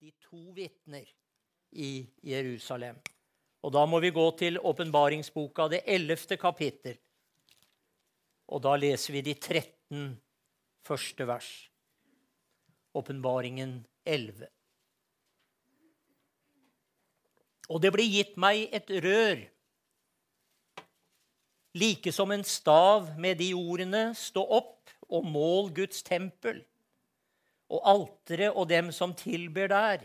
de to vitner i Jerusalem. Og da må vi gå til åpenbaringsboka, det ellevte kapittel. Og da leser vi de 13 første vers. Åpenbaringen 11. Og det ble gitt meg et rør, like som en stav med de ordene, stå opp og mål Guds tempel og alteret og dem som tilber der.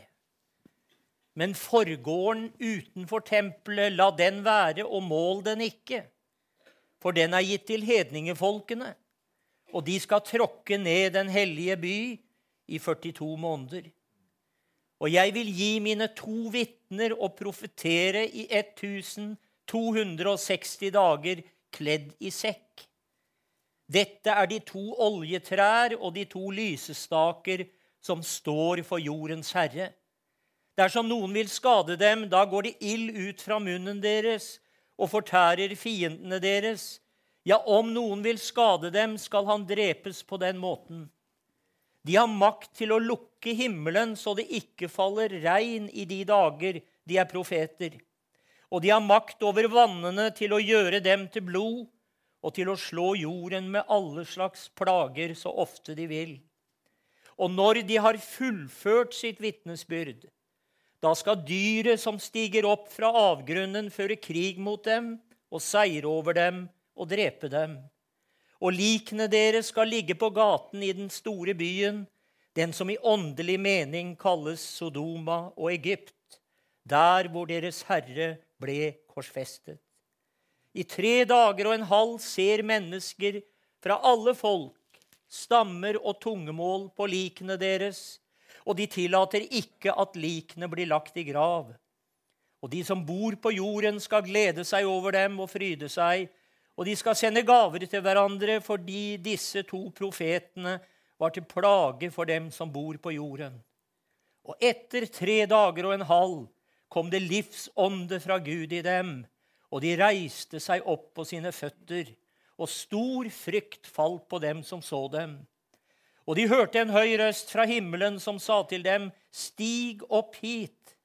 Men forgården utenfor tempelet, la den være, og mål den ikke. For den er gitt til hedningefolkene, og de skal tråkke ned den hellige by i 42 måneder. Og jeg vil gi mine to vitner å profetere i 1260 dager kledd i sekk. Dette er de to oljetrær og de to lysestaker som står for jordens herre. Dersom noen vil skade dem, da går det ild ut fra munnen deres og fortærer fiendene deres. Ja, om noen vil skade dem, skal han drepes på den måten. De har makt til å lukke himmelen så det ikke faller regn i de dager de er profeter. Og de har makt over vannene til å gjøre dem til blod og til å slå jorden med alle slags plager så ofte de vil. Og når de har fullført sitt vitnesbyrd, da skal dyret som stiger opp fra avgrunnen, føre krig mot dem og seire over dem og drepe dem. Og likene deres skal ligge på gaten i den store byen, den som i åndelig mening kalles Sodoma og Egypt, der hvor deres Herre ble korsfestet. I tre dager og en halv ser mennesker fra alle folk, stammer og tungemål på likene deres, og de tillater ikke at likene blir lagt i grav. Og de som bor på jorden, skal glede seg over dem og fryde seg, og de skal sende gaver til hverandre fordi disse to profetene var til plage for dem som bor på jorden. Og etter tre dager og en halv kom det livsånde fra Gud i dem, og de reiste seg opp på sine føtter, og stor frykt falt på dem som så dem. Og de hørte en høy røst fra himmelen som sa til dem, Stig opp hit.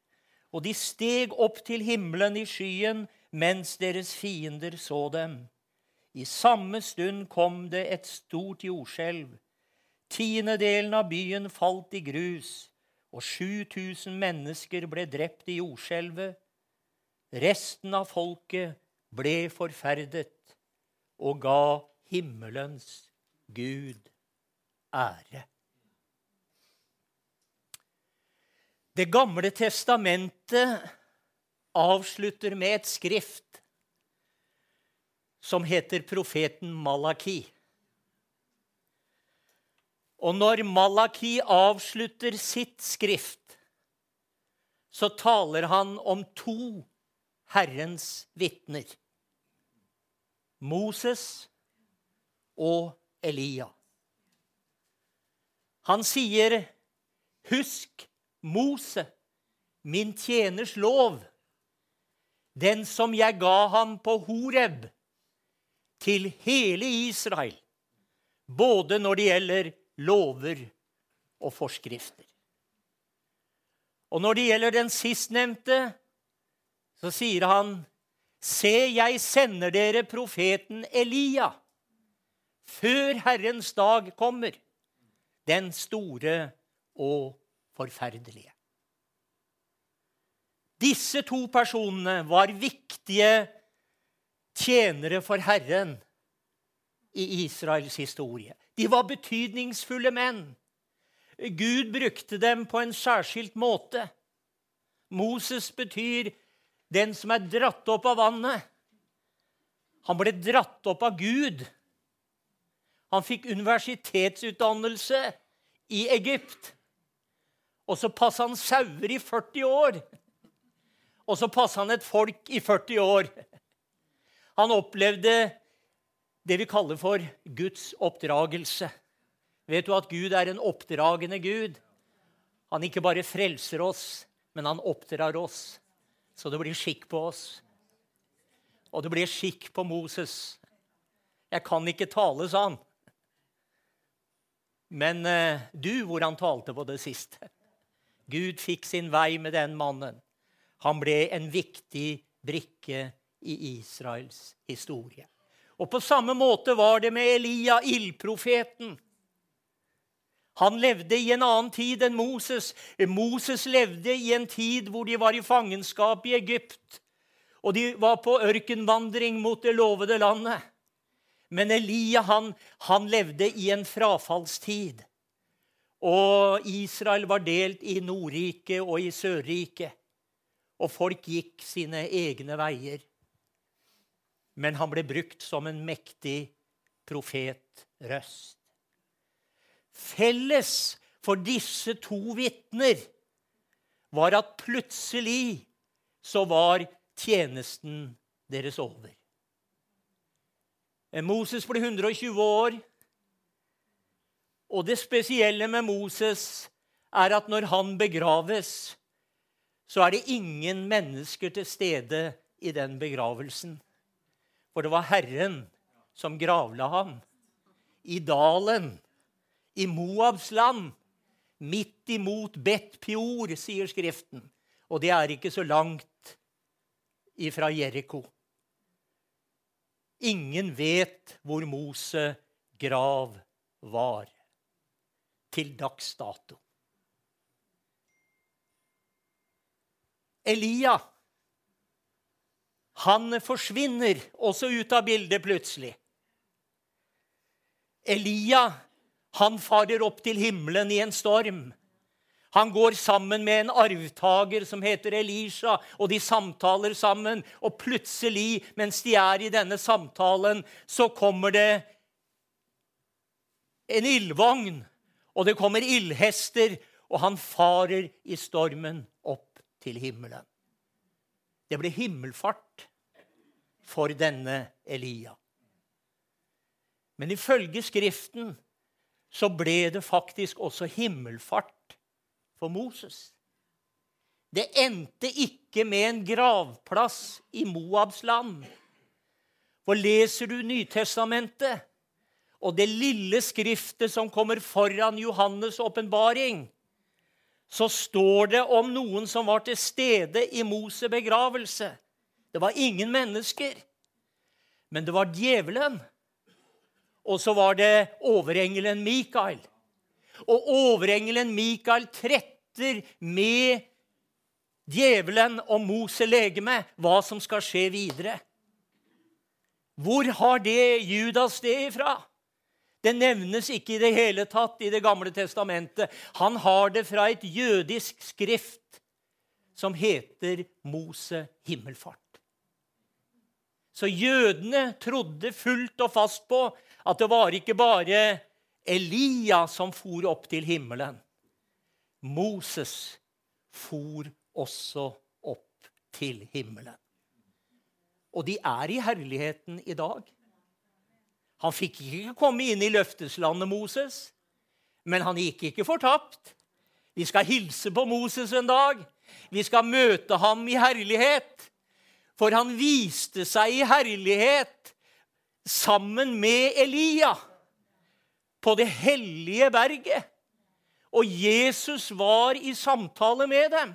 Og de steg opp til himmelen i skyen mens deres fiender så dem. I samme stund kom det et stort jordskjelv. Tiendedelen av byen falt i grus, og 7000 mennesker ble drept i jordskjelvet. Resten av folket ble forferdet og ga himmelens Gud ære. Det gamle testamentet avslutter med et skrift som heter profeten Malaki. Og når Malaki avslutter sitt skrift, så taler han om to Herrens vitner. Moses og Elia. Han sier, 'Husk Mose, min tjeners lov, den som jeg ga ham på Horeb, til hele Israel, både når det gjelder lover og forskrifter.' Og når det gjelder den sistnevnte, så sier han, Se, jeg sender dere profeten Elia før Herrens dag kommer, den store og forferdelige. Disse to personene var viktige tjenere for Herren i Israels historie. De var betydningsfulle menn. Gud brukte dem på en særskilt måte. Moses betyr den som er dratt opp av vannet. Han ble dratt opp av Gud. Han fikk universitetsutdannelse i Egypt. Og så passa han sauer i 40 år. Og så passa han et folk i 40 år. Han opplevde det vi kaller for Guds oppdragelse. Vet du at Gud er en oppdragende Gud? Han ikke bare frelser oss, men han oppdrar oss så det blir skikk på oss. Og det blir skikk på Moses. Jeg kan ikke tale, sa han. Men eh, du, hvor han talte på det siste, Gud fikk sin vei med den mannen. Han ble en viktig brikke i Israels historie. Og på samme måte var det med Elia, ildprofeten. Han levde i en annen tid enn Moses. Moses levde i en tid hvor de var i fangenskap i Egypt. Og de var på ørkenvandring mot det lovede landet. Men Elia han, han levde i en frafallstid. Og Israel var delt i Nordriket og i Sørriket. Og folk gikk sine egne veier. Men han ble brukt som en mektig profetrøst. Felles for disse to vitner var at plutselig så var tjenesten deres over. Moses ble 120 år. Og det spesielle med Moses er at når han begraves, så er det ingen mennesker til stede i den begravelsen. For det var Herren som gravla ham. I dalen, i Moabs land, midt imot Bet Pior, sier Skriften. Og det er ikke så langt ifra Jeriko. Ingen vet hvor Mose grav var til dags dato. Elia han forsvinner også ut av bildet plutselig. Elia han farer opp til himmelen i en storm. Han går sammen med en arvtaker som heter Elisha, og de samtaler sammen. Og plutselig, mens de er i denne samtalen, så kommer det en ildvogn, og det kommer ildhester, og han farer i stormen opp til himmelen. Det ble himmelfart for denne Elia. Men ifølge Skriften så ble det faktisk også himmelfart for Moses. Det endte ikke med en gravplass i Moabs land. For leser du Nytestamentet og det lille skriftet som kommer foran Johannes' åpenbaring, så står det om noen som var til stede i Moses' begravelse. Det var ingen mennesker, men det var djevelen. Og så var det overengelen Mikael. Og overengelen Mikael tretter med djevelen og Mose legeme hva som skal skje videre. Hvor har det Judas det ifra? Det nevnes ikke i det hele tatt i Det gamle testamentet. Han har det fra et jødisk skrift som heter Mose himmelfart. Så jødene trodde fullt og fast på at det var ikke bare Elia som for opp til himmelen. Moses for også opp til himmelen. Og de er i herligheten i dag. Han fikk ikke komme inn i løfteslandet Moses, men han gikk ikke fortapt. Vi skal hilse på Moses en dag. Vi skal møte ham i herlighet. For han viste seg i herlighet sammen med Elia på det hellige berget. Og Jesus var i samtale med dem.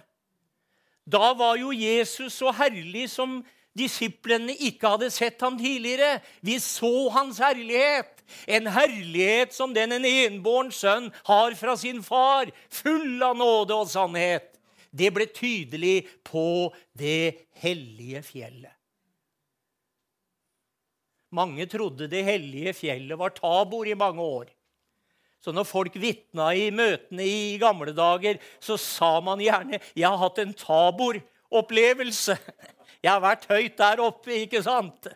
Da var jo Jesus så herlig som disiplene ikke hadde sett ham tidligere. Vi så hans herlighet. En herlighet som den en enbåren sønn har fra sin far, full av nåde og sannhet. Det ble tydelig på det hellige fjellet. Mange trodde det hellige fjellet var Tabor i mange år. Så når folk vitna i møtene i gamle dager, så sa man gjerne 'Jeg har hatt en Tabor-opplevelse'. Jeg har vært høyt der oppe, ikke sant?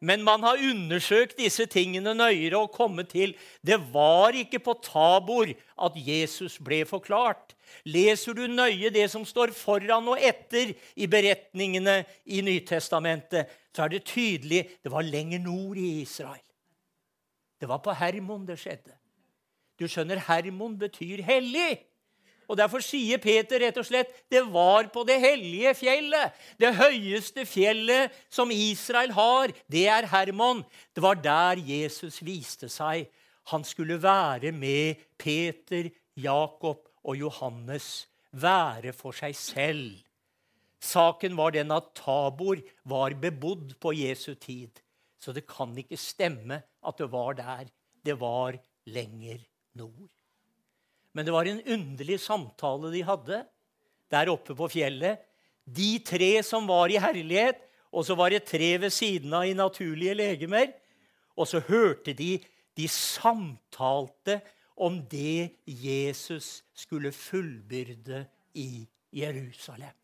Men man har undersøkt disse tingene nøyere og kommet til det var ikke på Tabor at Jesus ble forklart. Leser du nøye det som står foran og etter i beretningene i Nytestamentet, så er det tydelig det var lenger nord i Israel. Det var på Hermon det skjedde. Du skjønner, Hermon betyr hellig. Og Derfor sier Peter rett og slett det var på det hellige fjellet. Det høyeste fjellet som Israel har, det er Hermon. Det var der Jesus viste seg. Han skulle være med Peter, Jakob og Johannes være for seg selv. Saken var den at Tabor var bebodd på Jesu tid. Så det kan ikke stemme at det var der. Det var lenger nord. Men det var en underlig samtale de hadde der oppe på fjellet. De tre som var i herlighet, og så var det tre ved siden av i naturlige legemer. Og så hørte de De samtalte om det Jesus skulle fullbyrde i Jerusalem.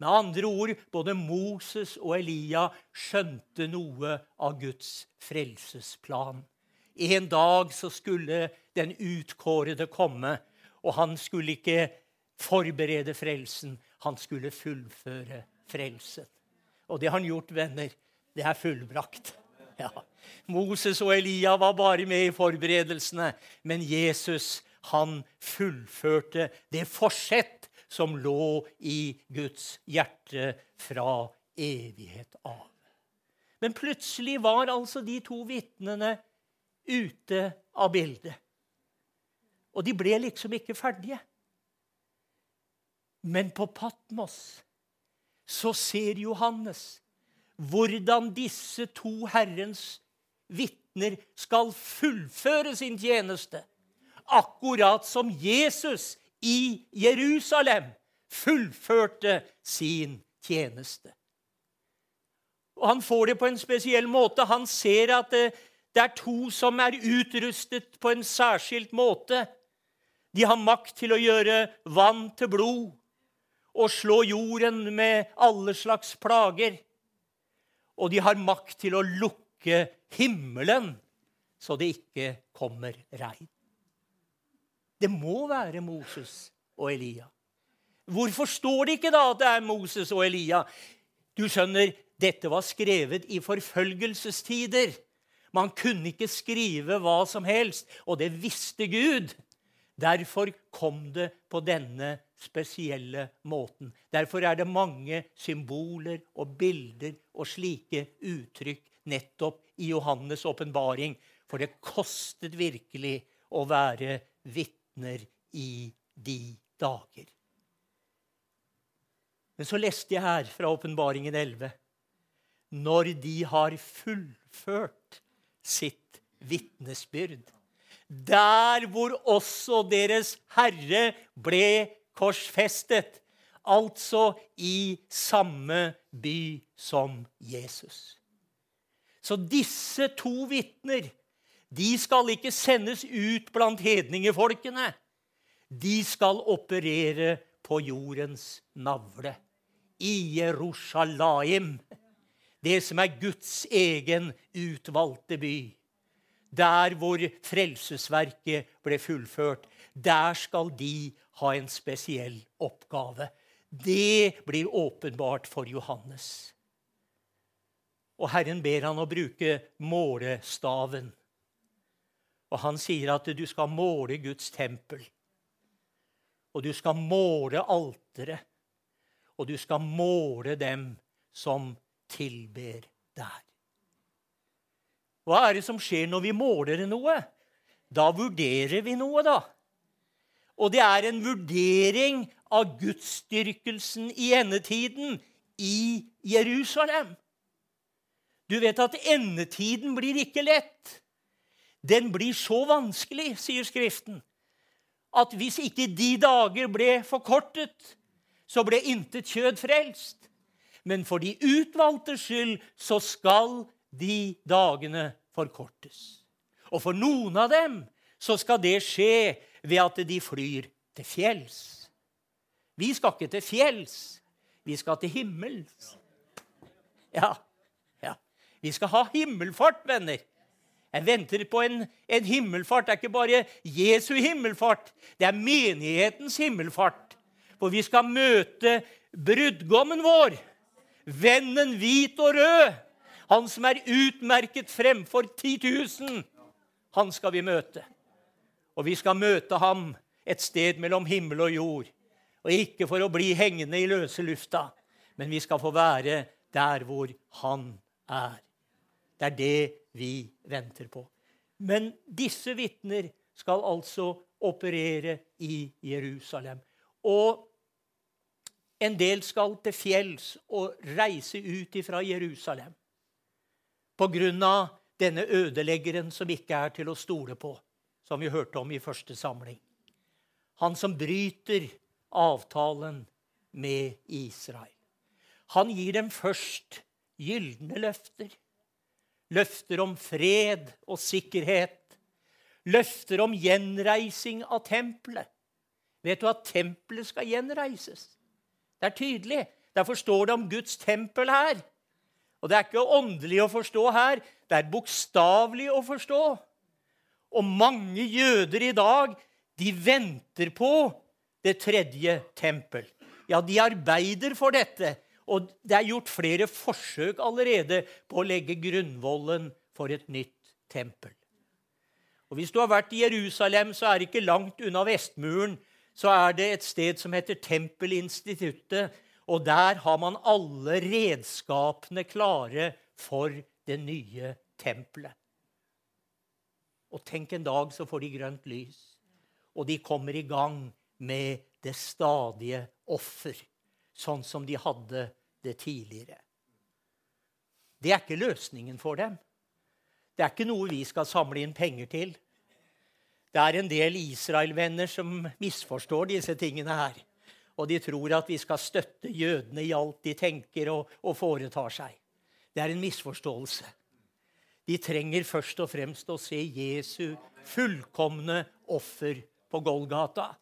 Med andre ord, både Moses og Elia skjønte noe av Guds frelsesplan. En dag så skulle den utkårede komme, og han skulle ikke forberede frelsen. Han skulle fullføre frelsen. Og det har han gjort, venner. Det er fullbrakt. Ja. Moses og Elia var bare med i forberedelsene, men Jesus han fullførte det forsett som lå i Guds hjerte fra evighet av. Men plutselig var altså de to vitnene ute av bildet. Og de ble liksom ikke ferdige. Men på Patmos så ser Johannes hvordan disse to Herrens vitner skal fullføre sin tjeneste. Akkurat som Jesus i Jerusalem fullførte sin tjeneste. Og Han får det på en spesiell måte. Han ser at det, det er to som er utrustet på en særskilt måte. De har makt til å gjøre vann til blod og slå jorden med alle slags plager. Og de har makt til å lukke himmelen så det ikke kommer regn. Det må være Moses og Elia. Hvorfor står det ikke da at det er Moses og Elia? Du skjønner, dette var skrevet i forfølgelsestider. Man kunne ikke skrive hva som helst, og det visste Gud. Derfor kom det på denne spesielle måten. Derfor er det mange symboler og bilder og slike uttrykk nettopp i Johannes' åpenbaring. For det kostet virkelig å være vitne vitner i de dager. Men så leste jeg her fra Åpenbaringen 11 når de har fullført sitt vitnesbyrd. Der hvor også deres Herre ble korsfestet, altså i samme by som Jesus. Så disse to vitner de skal ikke sendes ut blant hedningefolkene. De skal operere på jordens navle. I Jerusalem, det som er Guds egen utvalgte by. Der hvor frelsesverket ble fullført, der skal de ha en spesiell oppgave. Det blir åpenbart for Johannes. Og Herren ber han å bruke målestaven og han sier at du skal måle Guds tempel. Og du skal måle alteret. Og du skal måle dem som tilber der. Hva er det som skjer når vi måler noe? Da vurderer vi noe, da. Og det er en vurdering av gudsdyrkelsen i endetiden i Jerusalem. Du vet at endetiden blir ikke lett. Den blir så vanskelig, sier Skriften, at hvis ikke de dager ble forkortet, så ble intet kjød frelst. Men for de utvalgtes skyld så skal de dagene forkortes. Og for noen av dem så skal det skje ved at de flyr til fjells. Vi skal ikke til fjells, vi skal til himmels. Ja, ja. Vi skal ha himmelfart, venner. Jeg venter på en, en, himmelfart. Det er ikke bare Jesu himmelfart, det er menighetens himmelfart. For vi skal møte brudgommen vår, vennen hvit og rød. Han som er utmerket fremfor 10 000. Han skal vi møte. Og vi skal møte ham et sted mellom himmel og jord. Og ikke for å bli hengende i løse lufta, men vi skal få være der hvor han er. Det er det vi venter på. Men disse vitner skal altså operere i Jerusalem. Og En del skal til fjells og reise ut fra Jerusalem av denne ødeleggeren som ikke er til å stole på, som vi hørte om i første samling. Han som bryter avtalen med Israel. Han gir dem først gylne løfter. Løfter om fred og sikkerhet. Løfter om gjenreising av tempelet. Vet du at tempelet skal gjenreises? Det er tydelig. Derfor står det om Guds tempel her. Og det er ikke åndelig å forstå her, det er bokstavelig å forstå. Og mange jøder i dag, de venter på det tredje tempel. Ja, de arbeider for dette. Og det er gjort flere forsøk allerede på å legge grunnvollen for et nytt tempel. Og Hvis du har vært i Jerusalem, så er det ikke langt unna Vestmuren. Så er det et sted som heter Tempelinstituttet. Og der har man alle redskapene klare for det nye tempelet. Og tenk en dag så får de grønt lys, og de kommer i gang med det stadige offer, sånn som de hadde det tidligere. Det er ikke løsningen for dem. Det er ikke noe vi skal samle inn penger til. Det er en del Israel-venner som misforstår disse tingene her. Og de tror at vi skal støtte jødene i alt de tenker og, og foretar seg. Det er en misforståelse. De trenger først og fremst å se Jesu fullkomne offer på Golgata.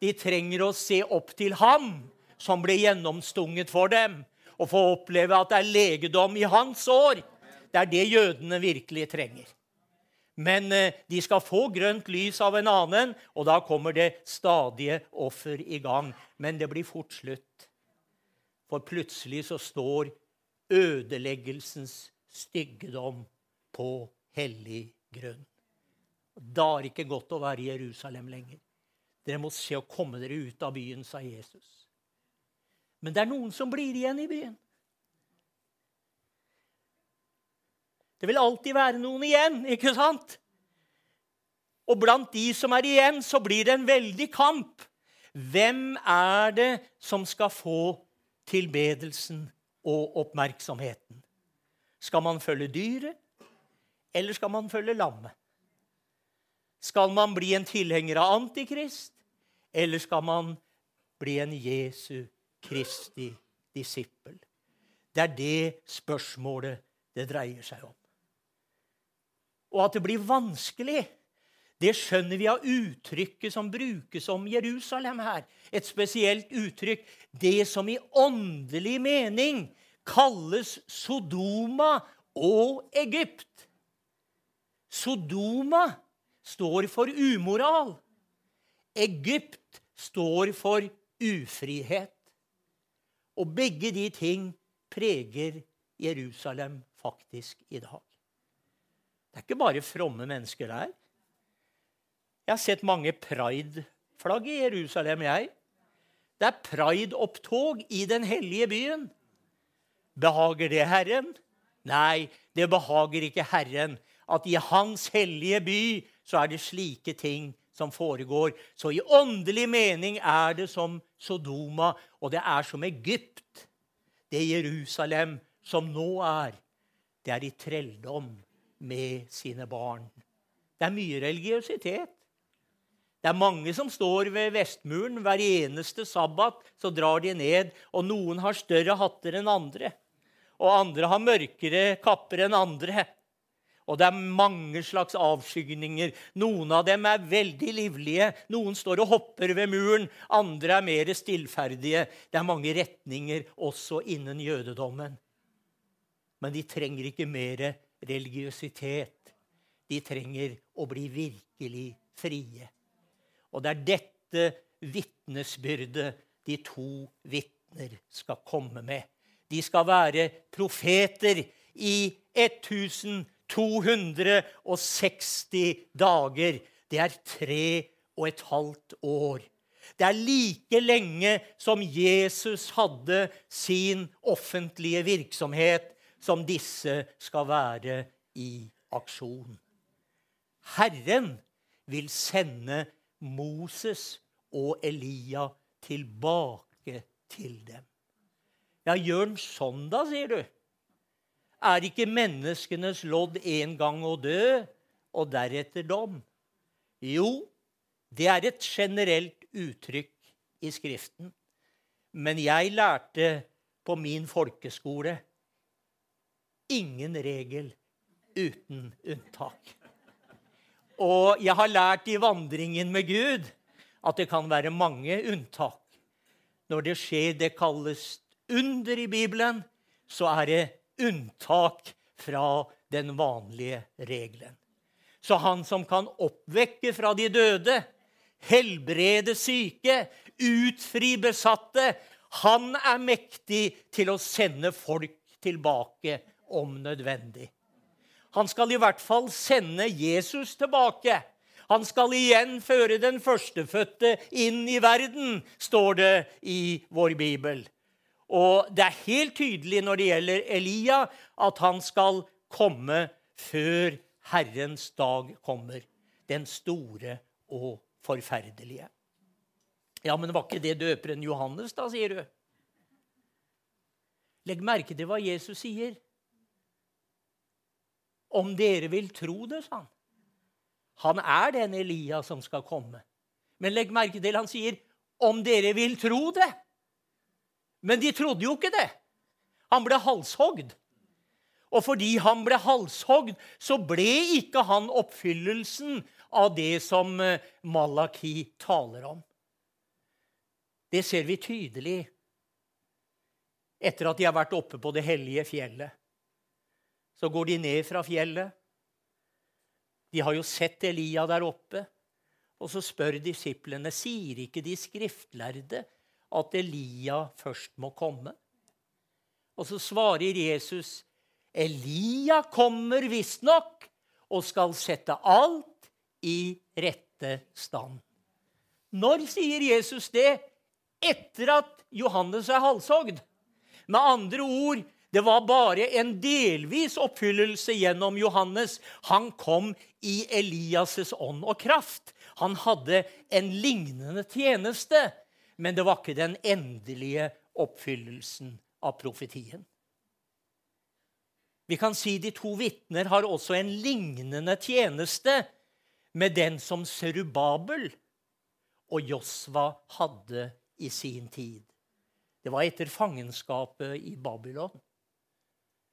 De trenger å se opp til ham som ble gjennomstunget for dem, og få oppleve at det er legedom i hans år. Det er det jødene virkelig trenger. Men eh, de skal få grønt lys av en annen, og da kommer det stadige offer i gang. Men det blir fort slutt. For plutselig så står ødeleggelsens styggedom på hellig grunn. Da er det ikke godt å være i Jerusalem lenger. Dere må se å komme dere ut av byen, sa Jesus. Men det er noen som blir igjen i byen. Det vil alltid være noen igjen, ikke sant? Og blant de som er igjen, så blir det en veldig kamp. Hvem er det som skal få tilbedelsen og oppmerksomheten? Skal man følge dyret, eller skal man følge lammet? Skal man bli en tilhenger av Antikrist, eller skal man bli en Jesu Kristi disippel. Det er det spørsmålet det dreier seg om. Og at det blir vanskelig, det skjønner vi av uttrykket som brukes om Jerusalem her. Et spesielt uttrykk. Det som i åndelig mening kalles Sodoma og Egypt. Sodoma står for umoral. Egypt står for ufrihet. Og begge de ting preger Jerusalem faktisk i dag. Det er ikke bare fromme mennesker der. Jeg har sett mange pride-flagg i Jerusalem, jeg. Det er pride-opptog i den hellige byen. Behager det Herren? Nei, det behager ikke Herren at i Hans hellige by så er det slike ting som foregår. Så i åndelig mening er det som Sodoma, og det er som Egypt. Det Jerusalem som nå er, det er i trelldom med sine barn. Det er mye religiøsitet. Det er mange som står ved Vestmuren. Hver eneste sabbat så drar de ned, og noen har større hatter enn andre. Og andre har mørkere kapper enn andre. Og det er mange slags avskygninger. Noen av dem er veldig livlige. Noen står og hopper ved muren. Andre er mer stillferdige. Det er mange retninger også innen jødedommen. Men de trenger ikke mer religiøsitet. De trenger å bli virkelig frie. Og det er dette vitnesbyrdet de to vitner skal komme med. De skal være profeter i 1260 dager. Det er tre og et halvt år. Det er like lenge som Jesus hadde sin offentlige virksomhet, som disse skal være i aksjon. Herren vil sende Moses og Elia tilbake til dem. Ja, gjør den sånn, da, sier du? Er ikke menneskenes lodd en gang å dø, og deretter dom? Jo, det er et generelt uttrykk i Skriften. Men jeg lærte på min folkeskole ingen regel uten unntak. Og jeg har lært i vandringen med Gud at det kan være mange unntak. Når det skjer det kalles under i Bibelen, så er det unntak fra den vanlige regelen. Så han som kan oppvekke fra de døde, helbrede syke, utfri besatte, han er mektig til å sende folk tilbake om nødvendig. Han skal i hvert fall sende Jesus tilbake. Han skal igjen føre den førstefødte inn i verden, står det i vår bibel. Og det er helt tydelig når det gjelder Elia, at han skal komme før Herrens dag kommer. Den store og forferdelige. Ja, men var ikke det døperen Johannes, da, sier du? Legg merke til hva Jesus sier. Om dere vil tro det, sa han. Han er den Elia som skal komme. Men legg merke til han sier, 'om dere vil tro det'. Men de trodde jo ikke det. Han ble halshogd. Og fordi han ble halshogd, så ble ikke han oppfyllelsen av det som eh, Malaki taler om. Det ser vi tydelig etter at de har vært oppe på det hellige fjellet. Så går de ned fra fjellet. De har jo sett Elia der oppe. Og så spør disiplene sier ikke de skriftlærde at Elia først må komme. Og så svarer Jesus, Elia kommer visstnok og skal sette alt i rette stand. Når sier Jesus det? Etter at Johannes er halshogd. Med andre ord, det var bare en delvis oppfyllelse gjennom Johannes. Han kom i Elias' ånd og kraft. Han hadde en lignende tjeneste men det var ikke den endelige oppfyllelsen av profetien. Vi kan si de to vitner har også en lignende tjeneste med den som Serubabel og Josva hadde i sin tid. Det var etter fangenskapet i Babylon.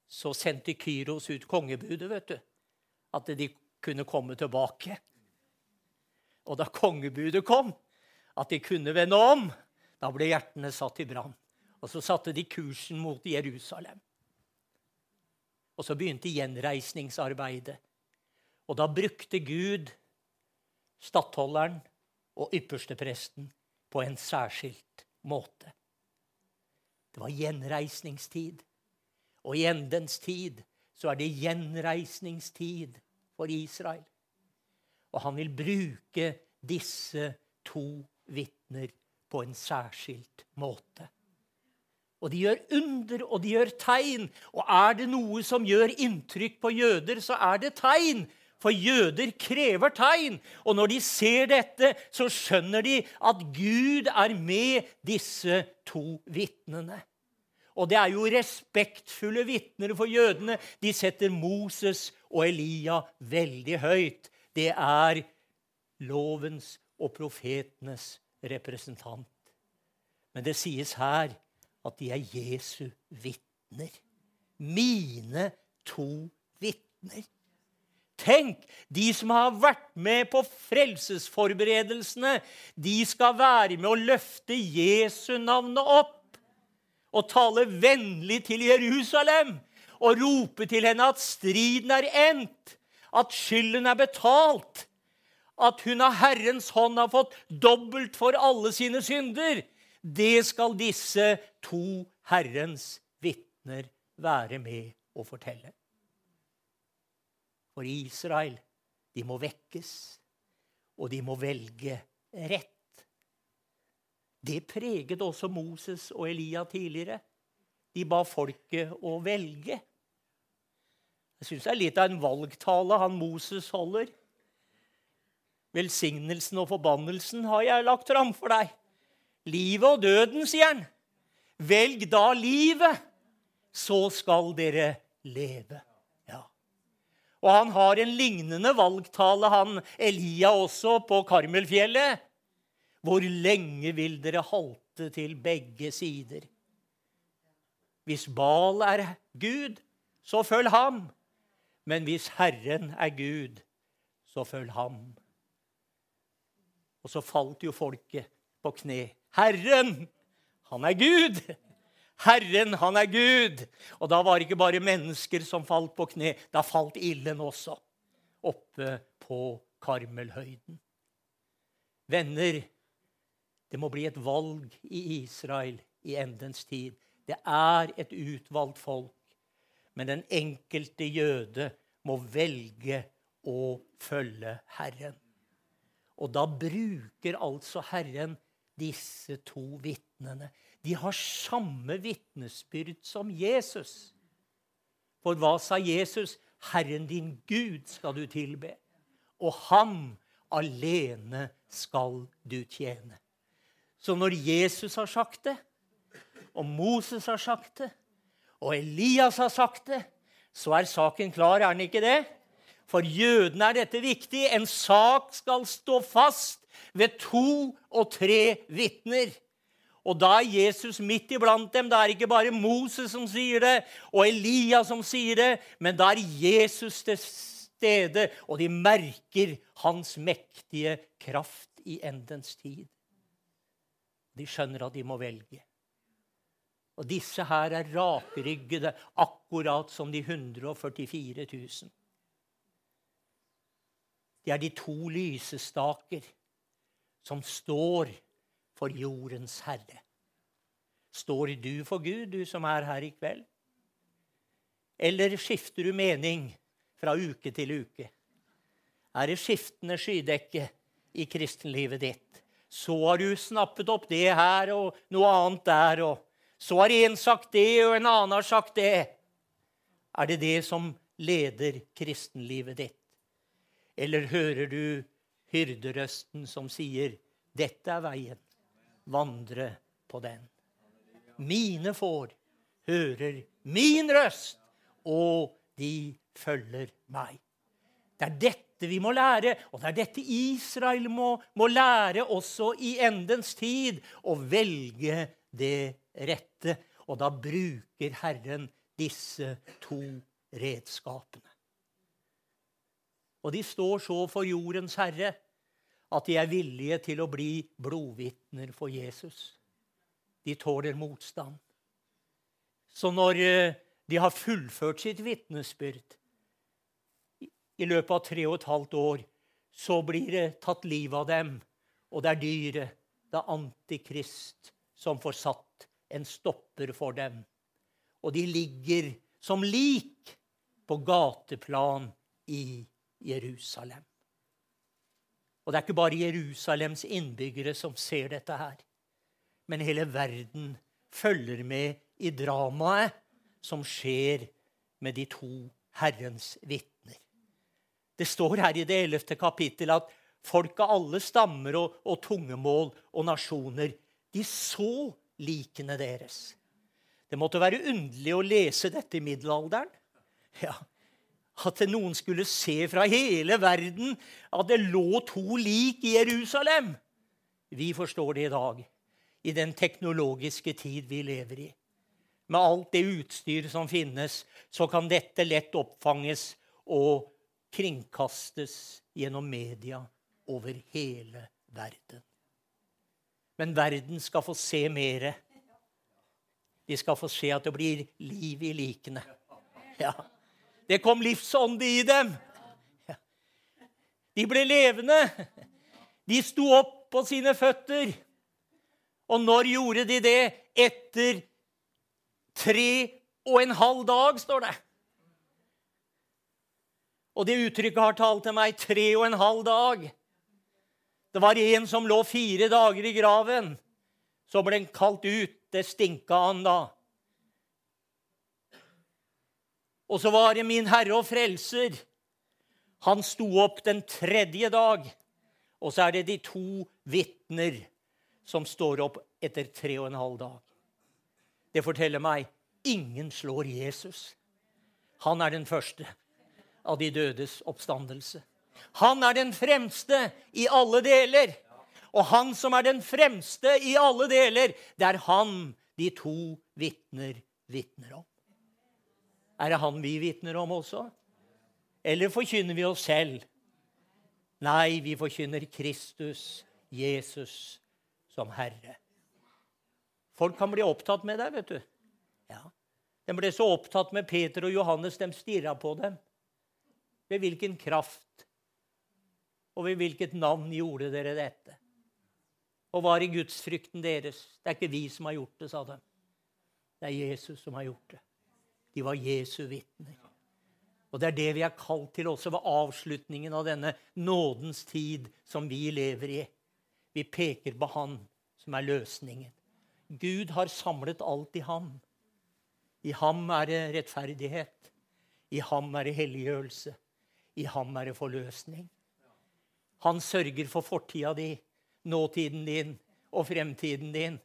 Så sendte Kyros ut kongebudet, vet du, at de kunne komme tilbake. Og da kongebudet kom, at de kunne vende om. Da ble hjertene satt i brann. Og så satte de kursen mot Jerusalem. Og så begynte gjenreisningsarbeidet. Og da brukte Gud stattholderen og ypperstepresten på en særskilt måte. Det var gjenreisningstid. Og i endens tid så er det gjenreisningstid for Israel. Og han vil bruke disse to vitner på en særskilt måte. Og de gjør under, og de gjør tegn. Og er det noe som gjør inntrykk på jøder, så er det tegn. For jøder krever tegn. Og når de ser dette, så skjønner de at Gud er med disse to vitnene. Og det er jo respektfulle vitner for jødene. De setter Moses og Elia veldig høyt. Det er lovens og profetenes representant. Men det sies her at de er Jesu vitner. Mine to vitner. Tenk, de som har vært med på frelsesforberedelsene, de skal være med å løfte Jesu navnet opp og tale vennlig til Jerusalem og rope til henne at striden er endt, at skylden er betalt, at hun av Herrens hånd har fått dobbelt for alle sine synder. Det skal disse to Herrens vitner være med å fortelle. For Israel, de må vekkes, og de må velge rett. Det preget også Moses og Elia tidligere. De ba folket å velge. Jeg syns det er litt av en valgtale han Moses holder. Velsignelsen og forbannelsen har jeg lagt fram for deg. Livet og døden, sier han. Velg da livet, så skal dere leve. Ja. Og han har en lignende valgtale, han Elia også, på Karmelfjellet. Hvor lenge vil dere halte til begge sider? Hvis Bal er Gud, så følg ham. Men hvis Herren er Gud, så følg ham. Og så falt jo folket på kne. Herren, han er Gud! Herren, han er Gud! Og da var det ikke bare mennesker som falt på kne. Da falt ilden også, oppe på Karmelhøyden. Venner, det må bli et valg i Israel i endens tid. Det er et utvalgt folk. Men den enkelte jøde må velge å følge Herren. Og da bruker altså Herren disse to vitnene. De har samme vitnesbyrd som Jesus. For hva sa Jesus? Herren din Gud skal du tilbe, og ham alene skal du tjene. Så når Jesus har sagt det, og Moses har sagt det, og Elias har sagt det, så er saken klar, er den ikke det? For jødene er dette viktig. En sak skal stå fast ved to og tre vitner. Og da er Jesus midt iblant dem. Det er ikke bare Moses som sier det, og Elias som sier det, men da er Jesus til stede, og de merker hans mektige kraft i endens tid. De skjønner at de må velge. Og disse her er rakryggede, akkurat som de 144 000. De er de to lysestaker som står for jordens herre. Står du for Gud, du som er her i kveld? Eller skifter du mening fra uke til uke? Er det skiftende skydekke i kristenlivet ditt? Så har du snappet opp det her og noe annet der. og Så har en sagt det, og en annen har sagt det. Er det det som leder kristenlivet ditt? Eller hører du hyrderøsten som sier, 'Dette er veien. Vandre på den.' Mine får hører min røst, og de følger meg. Det er dette vi må lære, og det er dette Israel må, må lære også i endens tid. Å velge det rette. Og da bruker Herren disse to redskapene. Og de står så for jordens herre at de er villige til å bli blodvitner for Jesus. De tåler motstand. Så når eh, de har fullført sitt vitnesbyrd, i løpet av tre og et halvt år, så blir det tatt livet av dem. Og det er dyret, det er Antikrist, som får satt en stopper for dem. Og de ligger som lik på gateplan i Jerusalem. Og det er ikke bare Jerusalems innbyggere som ser dette her. Men hele verden følger med i dramaet som skjer med de to Herrens vitner. Det står her i det ellevte kapittel at folk av alle stammer og, og tungemål og nasjoner de så likene deres. Det måtte være underlig å lese dette i middelalderen. Ja, At noen skulle se fra hele verden at det lå to lik i Jerusalem. Vi forstår det i dag, i den teknologiske tid vi lever i. Med alt det utstyr som finnes, så kan dette lett oppfanges og kringkastes gjennom media over hele verden. Men verden skal få se mere. De skal få se at det blir liv i likene. Ja. Det kom livsånde i dem. Ja. De ble levende. De sto opp på sine føtter. Og når gjorde de det? Etter tre og en halv dag, står det. Og det uttrykket har talt til meg tre og en halv dag. Det var en som lå fire dager i graven. Så ble han kalt ut. Det stinka han da. Og så var det min Herre og Frelser. Han sto opp den tredje dag. Og så er det de to vitner som står opp etter tre og en halv dag. Det forteller meg ingen slår Jesus. Han er den første av de dødes oppstandelse. Han er den fremste i alle deler. Og han som er den fremste i alle deler, det er han de to vitner vitner om. Er det han vi vitner om også? Eller forkynner vi oss selv? Nei, vi forkynner Kristus, Jesus, som Herre. Folk kan bli opptatt med deg, vet du. Ja. De ble så opptatt med Peter og Johannes, de stirra på dem. Ved hvilken kraft og ved hvilket navn gjorde dere dette? Og var i gudsfrykten deres? Det er ikke vi som har gjort det, sa de. Det er Jesus som har gjort det. De var Jesu vitner. Og det er det vi er kalt til også ved avslutningen av denne nådens tid som vi lever i. Vi peker på Han som er løsningen. Gud har samlet alt i ham. I ham er det rettferdighet. I ham er det helliggjørelse. I ham er det forløsning. Han sørger for fortida di, nåtiden din og fremtiden din.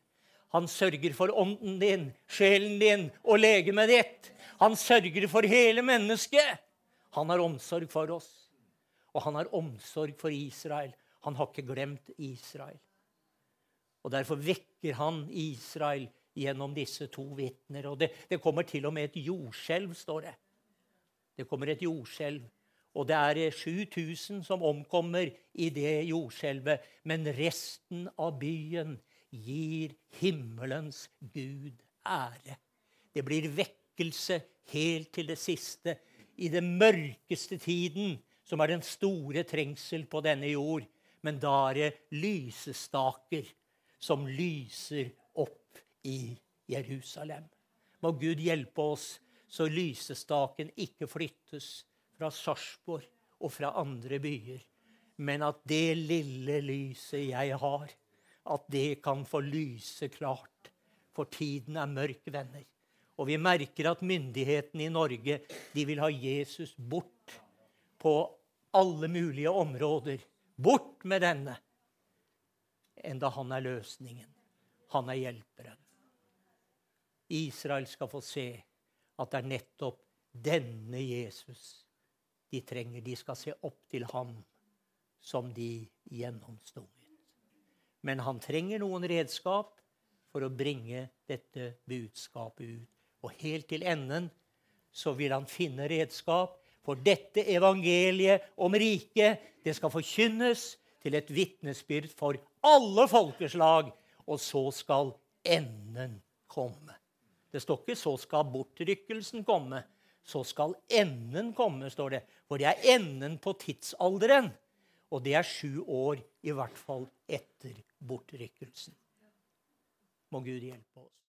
Han sørger for ånden din, sjelen din og legemet ditt. Han sørger for hele mennesket. Han har omsorg for oss. Og han har omsorg for Israel. Han har ikke glemt Israel. Og Derfor vekker han Israel gjennom disse to vitner. Og det, det, kommer til og med et jordskjelv, står det. Det kommer et jordskjelv. Og det er 7000 som omkommer i det jordskjelvet. Men resten av byen gir himmelens Gud ære. Det blir vekkelse helt til det siste. I den mørkeste tiden, som er den store trengsel på denne jord. Men da er det lysestaker som lyser opp i Jerusalem. Må Gud hjelpe oss så lysestaken ikke flyttes fra Sarpsborg og fra andre byer, men at det lille lyset jeg har, at det kan få lyse klart. For tiden er mørk, venner. Og vi merker at myndighetene i Norge de vil ha Jesus bort på alle mulige områder. Bort med denne! enda han er løsningen. Han er hjelperen. Israel skal få se at det er nettopp denne Jesus de trenger. De skal se opp til ham som de gjennomstunget. Men han trenger noen redskap for å bringe dette budskapet ut. Og helt til enden så vil han finne redskap, for dette evangeliet om riket, det skal forkynnes til et vitnesbyrd for alle folkeslag. Og så skal enden komme. Det står ikke 'så skal bortrykkelsen komme'. Så skal enden komme, står det. For det er enden på tidsalderen. Og det er sju år, i hvert fall etter bortrykkelsen. Må Gud hjelpe oss.